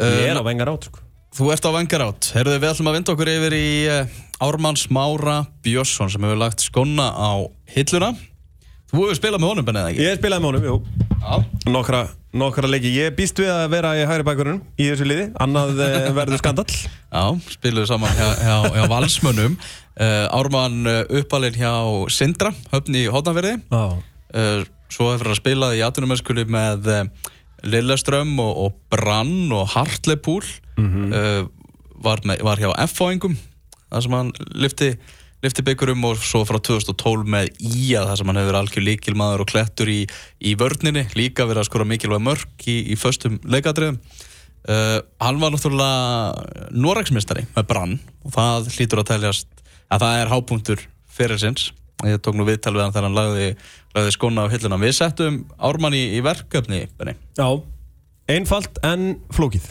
Ég er á vengar átt sko. Þú ert á vengar átt. Herðu, við ætlum að vinda okkur yfir í uh, Ármanns Mára Björnsson sem hefur lagt skona á hilluna. Þú hefur spilað með honum, Benni, eða ekki? Ég spilaði með honum, jú. Já. Nokkra, nokkra leiki. Ég býst við að vera í hægri bakgrunum í þessu liði. Annað eh, verður skandall. Já, spiluðu saman hjá, hjá, hjá Valsmönnum. Uh, Ármann uppalinn hjá Sindra, höfn í Hóttanverði. Já. Uh, svo hefur hann spilað í atvinnumennskuli með Lilleström og, og Brann og Hartlepool. uh, var, með, var hjá F-fáingum, þar sem hann lifti lifti byggurum og svo frá 2012 með Ía þar sem hann hefur algjör líkilmaður og klettur í, í vörninni líka verið að skora mikilvæg mörg í, í föstum leikadriðum uh, hann var náttúrulega Noregsmistari með Brann og það hlýtur að teljast að það er hápunktur fyrir sinns ég tók nú viðtal við hann þegar hann lagði, lagði skona á hilluna við settum Ármann í, í verkefni Benni. Já. Einfalt en flókið.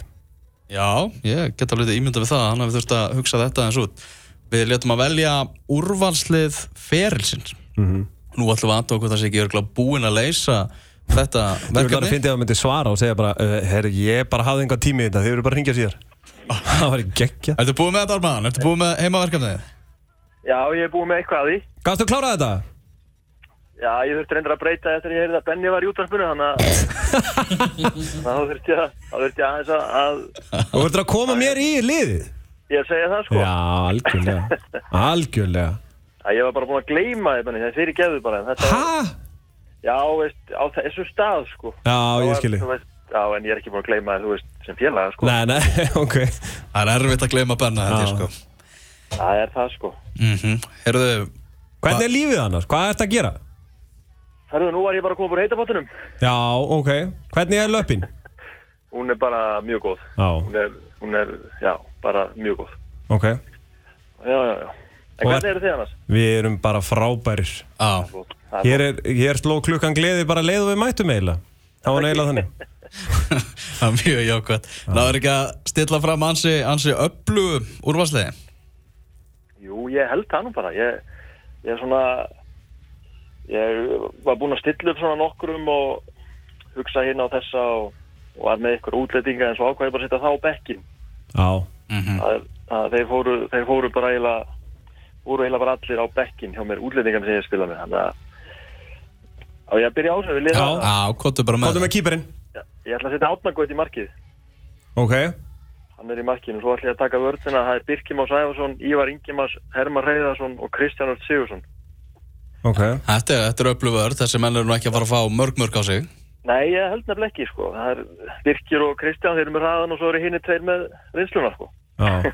Já, ég get alveg ímynda við það hann hafi þurft að hugsa þetta eins út Við letum að velja úrvalslið ferilsins Nú ætlum við aðtóka það sé ekki örgulega búin að leysa þetta Ég vil bara verkefni fyndi að það myndi svara og segja bara, uh, herri, ég bara hafði einhvað tími í þetta, þið eru bara að ringja síðar. það var geggja. Ertu búin með þetta Arman? Ertu búin með heimaverkefnið? Já, ég er búið með eitthvað að því. Gafstu að klára þetta? Já, ég þurfti reyndar að breyta eftir að ég heyrði að Benni var í útvarpinu, þannig að þá þurfti ég að, þá þurfti ég aðeins að, að Og verður að koma mér í liðið? ég segja það sko. Já, algjörlega. Algjörlega. Að ég var bara búin að gleyma þið, Benni, það er fyrir geðu bara. Hæ? Já, veist, á þessu stað, sko. Já, ég skilji. þú Já, en ég er ekki búin að gleyma þið, þú veist, sem félaga, sko. Nei, nei, ok. Það er erfitt að gleyma Benna þetta Já. sko Það er það, sko. mm Herðu, Hvernig er lífið annars? Hvað ert að gera? Herðu, nú var ég bara að koma úr heitapottunum. Já, ok. Hvernig er löppin? Hún er bara mjög góð. Já, Hún er, hún er, já, bara mjög góð. ok. Já, já, já. En Og hvernig eru þið annars? Við erum bara frábærir. á Það er Hér, er, hér sló klukkan gleði bara leið og við mættum eiginlega. Það var eiginlega þannig. Það er mjög jákvæmt Það er ekki að stilla fram ansi, ansi öllu úrvalsliði Jú, ég held það nú bara. Ég, ég er svona, ég var búinn að stilla upp svona nokkrum og hugsa hérna á þessa og, og var með ykkur útlendinga en svo ákvæði bara að setja það á bekkin. Já. Það, er- það, þeir, fóru, þeir fóru bara eiginlega, fóru eiginlega bara allir á bekkin hjá mér útlendingan sem ég spila með. Þannig að, á ég að byrja á þessu, vil ég Já. kottu bara með Kóttu með kýperinn. Já, Ég ætla að setja átnagótt í markið. Ok. Hann er í markinu. Svo ætla ég að taka vörðina. Það er Birkir Más Ævarsson, Ívar Ingemars, Hermar Reyðarsson og Kristján Ört Sigursson. Ok. Þetta er, þetta er öllu vörð Þessi menn eru nú ekki að fara að fá mörg mörg á sig Nei, ég held nefnilega ekki, sko. Það er Birkir og Kristján, þeir eru með hraðan og svo eru hinn tveir með reynsluna, sko. Já.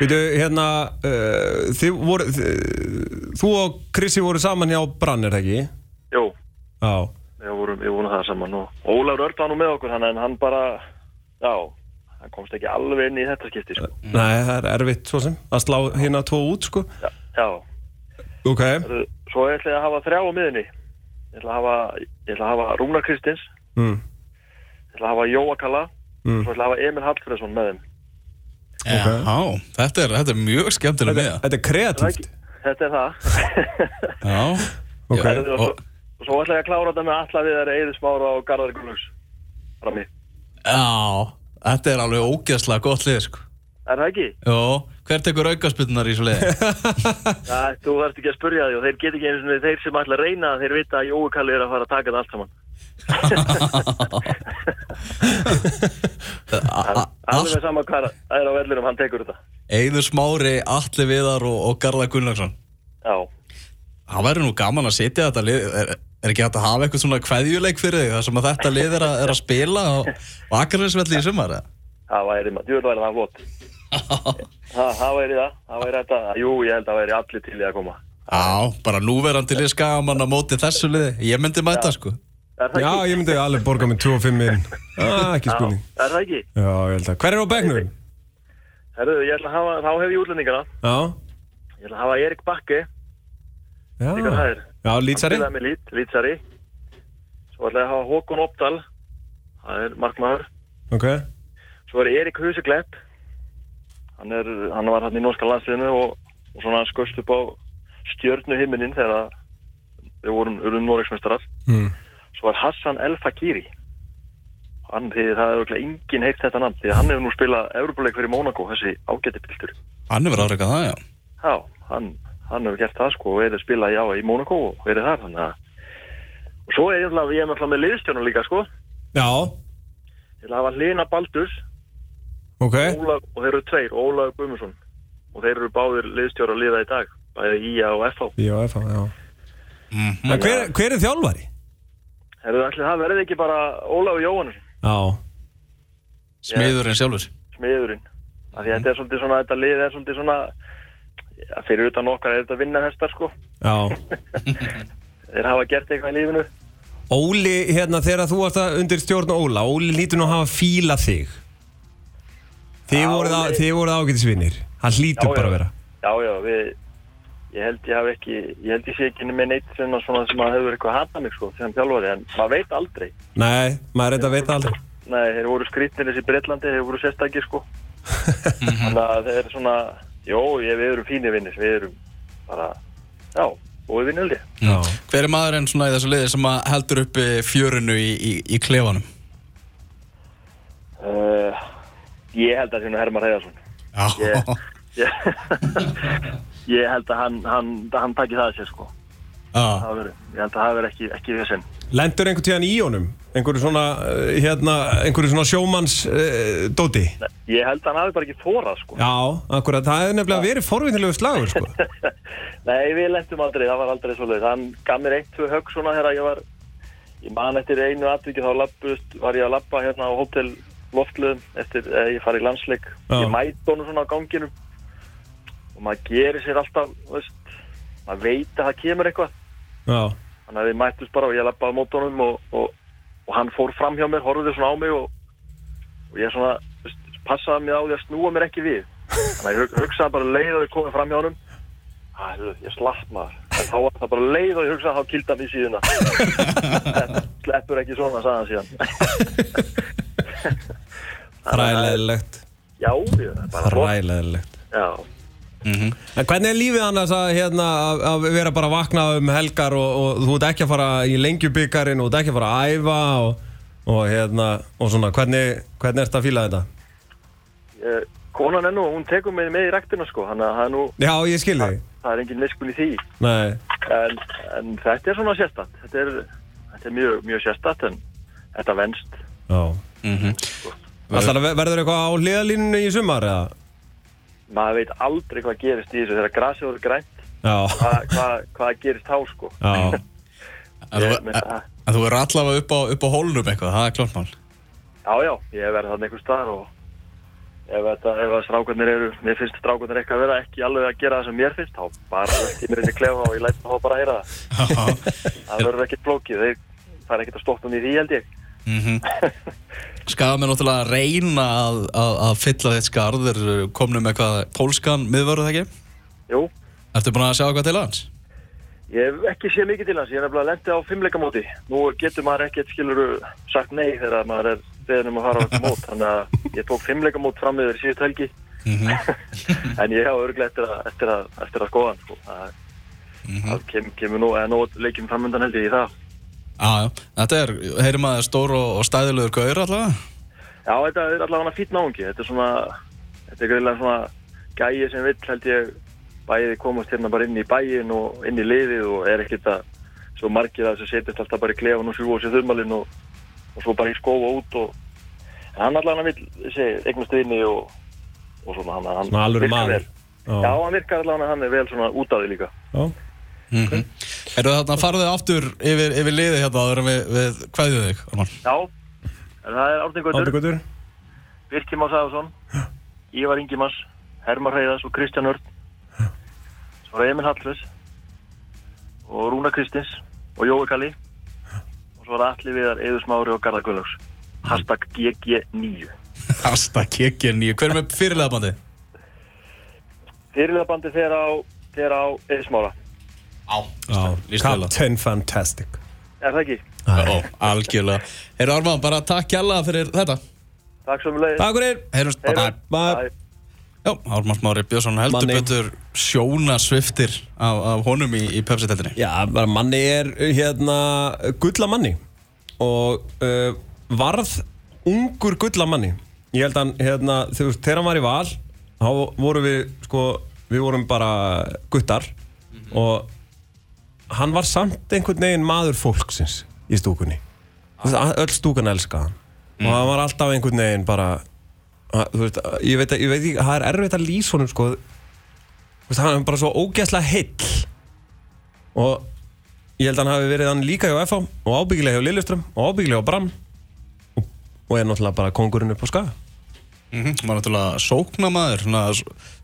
Veitu, hérna, uh, þið voru, þið, þú og Krissi voru saman hjá Brann, er það ekki? Jú, Já. við vorum, við vorum það saman og Ólafur Ört var nú með okkur, þannig en hann bara, já, hann komst ekki alveg inn í þetta skipti, sko. Nei, það er erfitt svo sem, að slá hérna tvo út, sko. Já, já. Ok. Svo ég að hafa þrjá á miðunni. Ég ætla að hafa, ég ætla að hafa Rúnar Kristins, Mm. ég ætla að hafa Jóa Kalla, Mm. svo ætla að hafa Emil Hallfreðsson með þeim. Já, þetta er, þetta er mjög skemmtileg Þetta, með þetta er kreatíft. Þetta er það. Já, Ok. Já, og, svo, og, svo ætla ég að klára þetta með alla við þeirra Eður Smára og Garðar Gunnlaugs. Já, þetta er alveg ógeðslega gott lið sko. Er það ekki? Jó, hver tekur aukaspillunar í svo liði? Já, þú þarfst ekki að spurja því og þeir get ekki einu sinni, þeir sem ætla að reyna þeir vita að Jói Kalli er að fara að taka þetta allt saman. Alveg með sama hvað er á vellinum, hann tekur þetta. Eiður Smári, Atli Viðar og, og Garðar Gunnlaugsson Já, Það væri nú gaman að sitja þetta lið er, ekki hægt að hafa eitthvað svona kveðjuleik fyrir þig þar sem að þetta lið er að, er að spila og, og Akarnesvelli í sumar eða? það væri maður, djúvel væri það flott. Það, væri það, það væri þetta, jú, ég held að það væri allir til í að koma. Já, bara núverandi lið skagamann að móti þessu liði Ég myndi mæta sko Er það Já, ég myndi alveg borga með 2-5 inn. Ah, ekki spurning. Já, er það ekki? Já, ég held að. Hver er á begnum? Herðu, ég ætla að hafa, þá hef ég útlendingana. Já. Ég ætla að hafa Erik Bakke, Já. Já, lýtsari. Hann spilaði með lít, lýtsari. Svo ætla ég að hafa Håkon Opdal, það er markmaður. Ok. Svo er Erik Huseklepp, hann, er, hann var hann í norska landsliðinu og, og svona skust upp á stjörnu himinin þegar við vorum urðum Noregsmeistarar. Mm. Svo er Hassan El Fakiri, hann, því það er okkur enginn heilt þetta nafn því hann hefur nú spilað Európa-leik fyrir Mónaco, þessi ágæti piltur Hann hefur afreikað það, já Já, hann, hann hefur gert það sko og er að spila já í Mónaco og verið þar þannig að og svo er ég náttúrulega, ég er náttúrulega með liðstjónum líka sko. Já, ég hafa Lina Baldurs ok. Ólaf, og þeir eru tveir, Ólaf Guðmundsson. Og þeir eru báðir liðstjóra að liða í dag bæði IA og FH Já, FH, já. Mhm. En hver, hver er þjálfari? Herðu, ætli það verði ekki bara Ólaf Jóhannesson, Já, Smiðurinn sjálfur. Smiðurinn. Af því að þetta er svolítið svona, þetta lið er svolítið svona já, fyrir utan okkar er þetta vinna hestar sko. Já. Þeir hafa gert eitthvað í lífinu. Óli, hérna, þegar þú varst að undir stjórn Óla Óli lítur nú að hafa fílað þig. Þið Já, voruð, Óli- voruð ágætisvinir. Hann hlýtur Já, bara að vera. Já, já, við ég held ég hafi ekki, ég held ég sé ekki með neitt sem að svona sem að hefur eitthvað hatað mig sko sem þjálfari, en maður veit aldrei. Nei, maður reynda að veita aldrei. Nei, þeir voru skrýtnir þessi Breitlandi, þeir voru sérstakir sko. Þannig að þeir eru svona Jó, ég, við erum fínir vinnir, við erum bara, já, og við vinnum Já. Hver er maðurinn svona í þessu liði sem að heldur uppi fjörunu í, í, í klefanum? uh, Ég held að það Hermar Heiðarsson Já ég, ég, ég held að hann, hann, hann taki það að sér sko Já, Það veri, Ég held að það verði ekki, ekki við sinn Lendur einhvern tíðan í honum? Einhverju svona, uh, hérna, einhverju svona sjómanns uh, dóti? Ég held að hann hafi bara ekki þórað sko Já, akkurat, það hefði nefnilega verið forvinnilegu slagur, sko Nei, við lendum aldrei, það var aldrei svoleið. Hann gaf mér eitt, tvö högg svona þegar ég var, ég man eftir einu atviki þá lappust, var ég að lappa hérna á hótel loftluðum eftir að ég fari í landsleik. Já. Ég mæti honum svona á ganginum og maður gerir sér alltaf, veist, maður veit að það kemur eitthvað. Já, Þannig að við mættust bara og ég lappaði mót honum og, og, og hann fór fram hjá mér, horfði svona á mig og, og ég svona, passaði mig á því að snúa mér ekki við. Þannig að ég hug- hugsaði bara leið og ég komið fram hjá honum Æ, ég slapp maður. En þá var það bara leið og ég hugsaði að þá kilda mér síðuna. Þetta sleppur ekki svona, sagði hann síðan. þræleðilegt Já, það er bara flott. Þræleðilegt Já, Mhm. En hvernig er lífið annars að, hérna, að- vera bara að vakna um helgar og, og þú ert ekki að fara í lengjubikarin og þú ert ekki að fara að æfa og, og hérna, og svona, hvernig, hvernig ert að fíla þetta? ég, konan er nú, hún tekur mig með í rektina sko, þannig að það er nú, Já, ég skil þig það er engin miskun í því. Nei, En, en þetta er svona sérstætt. Þetta er, þetta er mjög, mjög sérstætt, en þetta venst. já Mhm. Ætlar að ve- verður eitthvað á hliðalínunni í sumar eða? Maður veit aldrei hvað gerist í þessu þegar grasið voru grænt. Hvað, hvað, hvað gerist þá sko? En en, en þú er allavega upp á, upp á hólnum eitthvað, það er klart mál Já, já, ég hef verið þarna einhver staðar og ef, þetta, ef strákarnir eru, mér finnst strákarnir eitthvað að vera ekki alveg að gera það sem mér finnst, þá bara ég mér inn í klefa og ég læt það bara að heyra það. Það verður ekkert flókið, þeir, það er ekkert að stoppa mig í held ég. mm Skafum er náttúrulega að reyna að, að, að fylla þitt skarð Þeir komnu með hvað, pólskan miðvörðu ekki? Jú, Ertu búin að sjá hvað til hans? ég hef ekki séð mikið til hans, ég er nefnilega lendi á fimmleikamóti. Nú getur maður ekkert skiluru sagt nei þegar maður er beðin um að fara á þetta mót, þannig að ég tók fimmleikamót fram yfir síðust helgi, Mm en ég hafa örglega eftir að, eftir að, eftir að skoða hann, sko. Það, það kem, kemur nú, eða nú leikjum framöndan held ég í það. Já, þetta er, það er stór og, og stæðilegur gaur allavega Já, þetta er allavega fýtt náungi. Þetta er svona, þetta er greiðlega svona gæi sem vill held ég bæði komast hérna bara inn í bæin og inn í liðið og er ekkert að svo margir að þessu setjast alltaf bara í klefan og sjúa sér þumalinn og, og svo bara í skóa út og en hann allavega vill þessi eignast vinni og, og svona hann, hann virkar maður. vel. Já, hann virkar allavega hann er vel svona út af því líka. já mm -hmm. Eru þarna farðið aftur yfir, yfir liði hérna áður en við, við kvæðið þig, Arman? Já, það er Árni Gautur, Áttugutur Birkir Már Sæðarsson, Ívar Ingimas, Hermar Heiðas og Kristján Örn. Svo er Emil Hallfess og Rúna Kristins og Jói Kalli og svo er Alli Viðar, Eður Smári og Garðar Guðlaugs. Hashtag GG9. Hasta kekja nýju, hver er með fyrirlega bandi? Fyrirliðabandi þegar á, þegar á Eður Smára. Á, Já, Captain Fantastic. Ó, algjörlega. Heyrðu Arman, bara takk hjalla fyrir þetta. Takk svo mjög leiðis. Takk fyrir. Heyrjumst, bye bye Bye. Já, Ármann Smári Björnsson heldur Manni. betur sjónasviftir af, af honum í, í Pepsi-teltinni Já, bara manni er hérna gulla manni. Og uh, varð ungur gullamanni Ég held að hérna, þú veist, þegar hann var í val þá vorum við, sko við vorum bara guttar. Og hann var samt einhvern veginn maður fólksins í stúkunni. Öll stúkan elskaði hann. Og hann var alltaf einhvern veginn bara veist, ég veit, ekki, það er erfitt að lýsa honum sko. Veist, hann er bara svo ógeðslega heill. Og ég held að hann hafi verið hann líka hjá FH og ábyggilega hjá Lilleström og ábyggilega hjá Brann og, er náttúrulega bara kongurinn upp á skaga. Mm Var náttúrulega sóknamaður svona,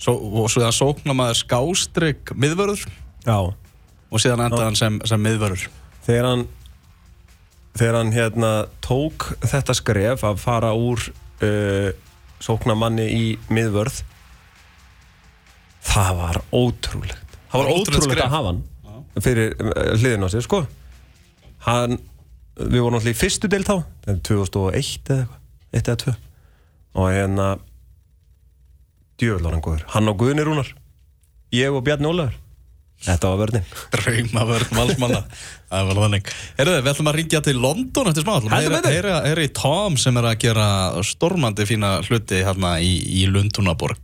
svo, og svo það sóknamaður skástrygg miðvörður. Já og síðan endaði hann sem, sem miðvörður. Þegar hann þegar hann hérna tók þetta skref að fara úr uh, sóknamanni í miðvörð það var ótrúlegt. Það var Ótrúlegt að hafa hann fyrir uh, hliðin á sig sko. Hann, við vorum náttúrulega í fyrstu del þá þetta er 2001 eða eitthvað 1 eða 2 og hérna djöfull var hann góður. Hann og Guðni Rúnar. Ég og Bjarni Ólafur þetta var vörnin. Draumavörn valsmanna. Það var þannig. Herðu, við ætlum að ringja til London eftir smá. Ætlum að Heldur heyra- betur. heyra heyra í Tom sem er að gera stormandi fína hluti hérna í, í Lundúnaborg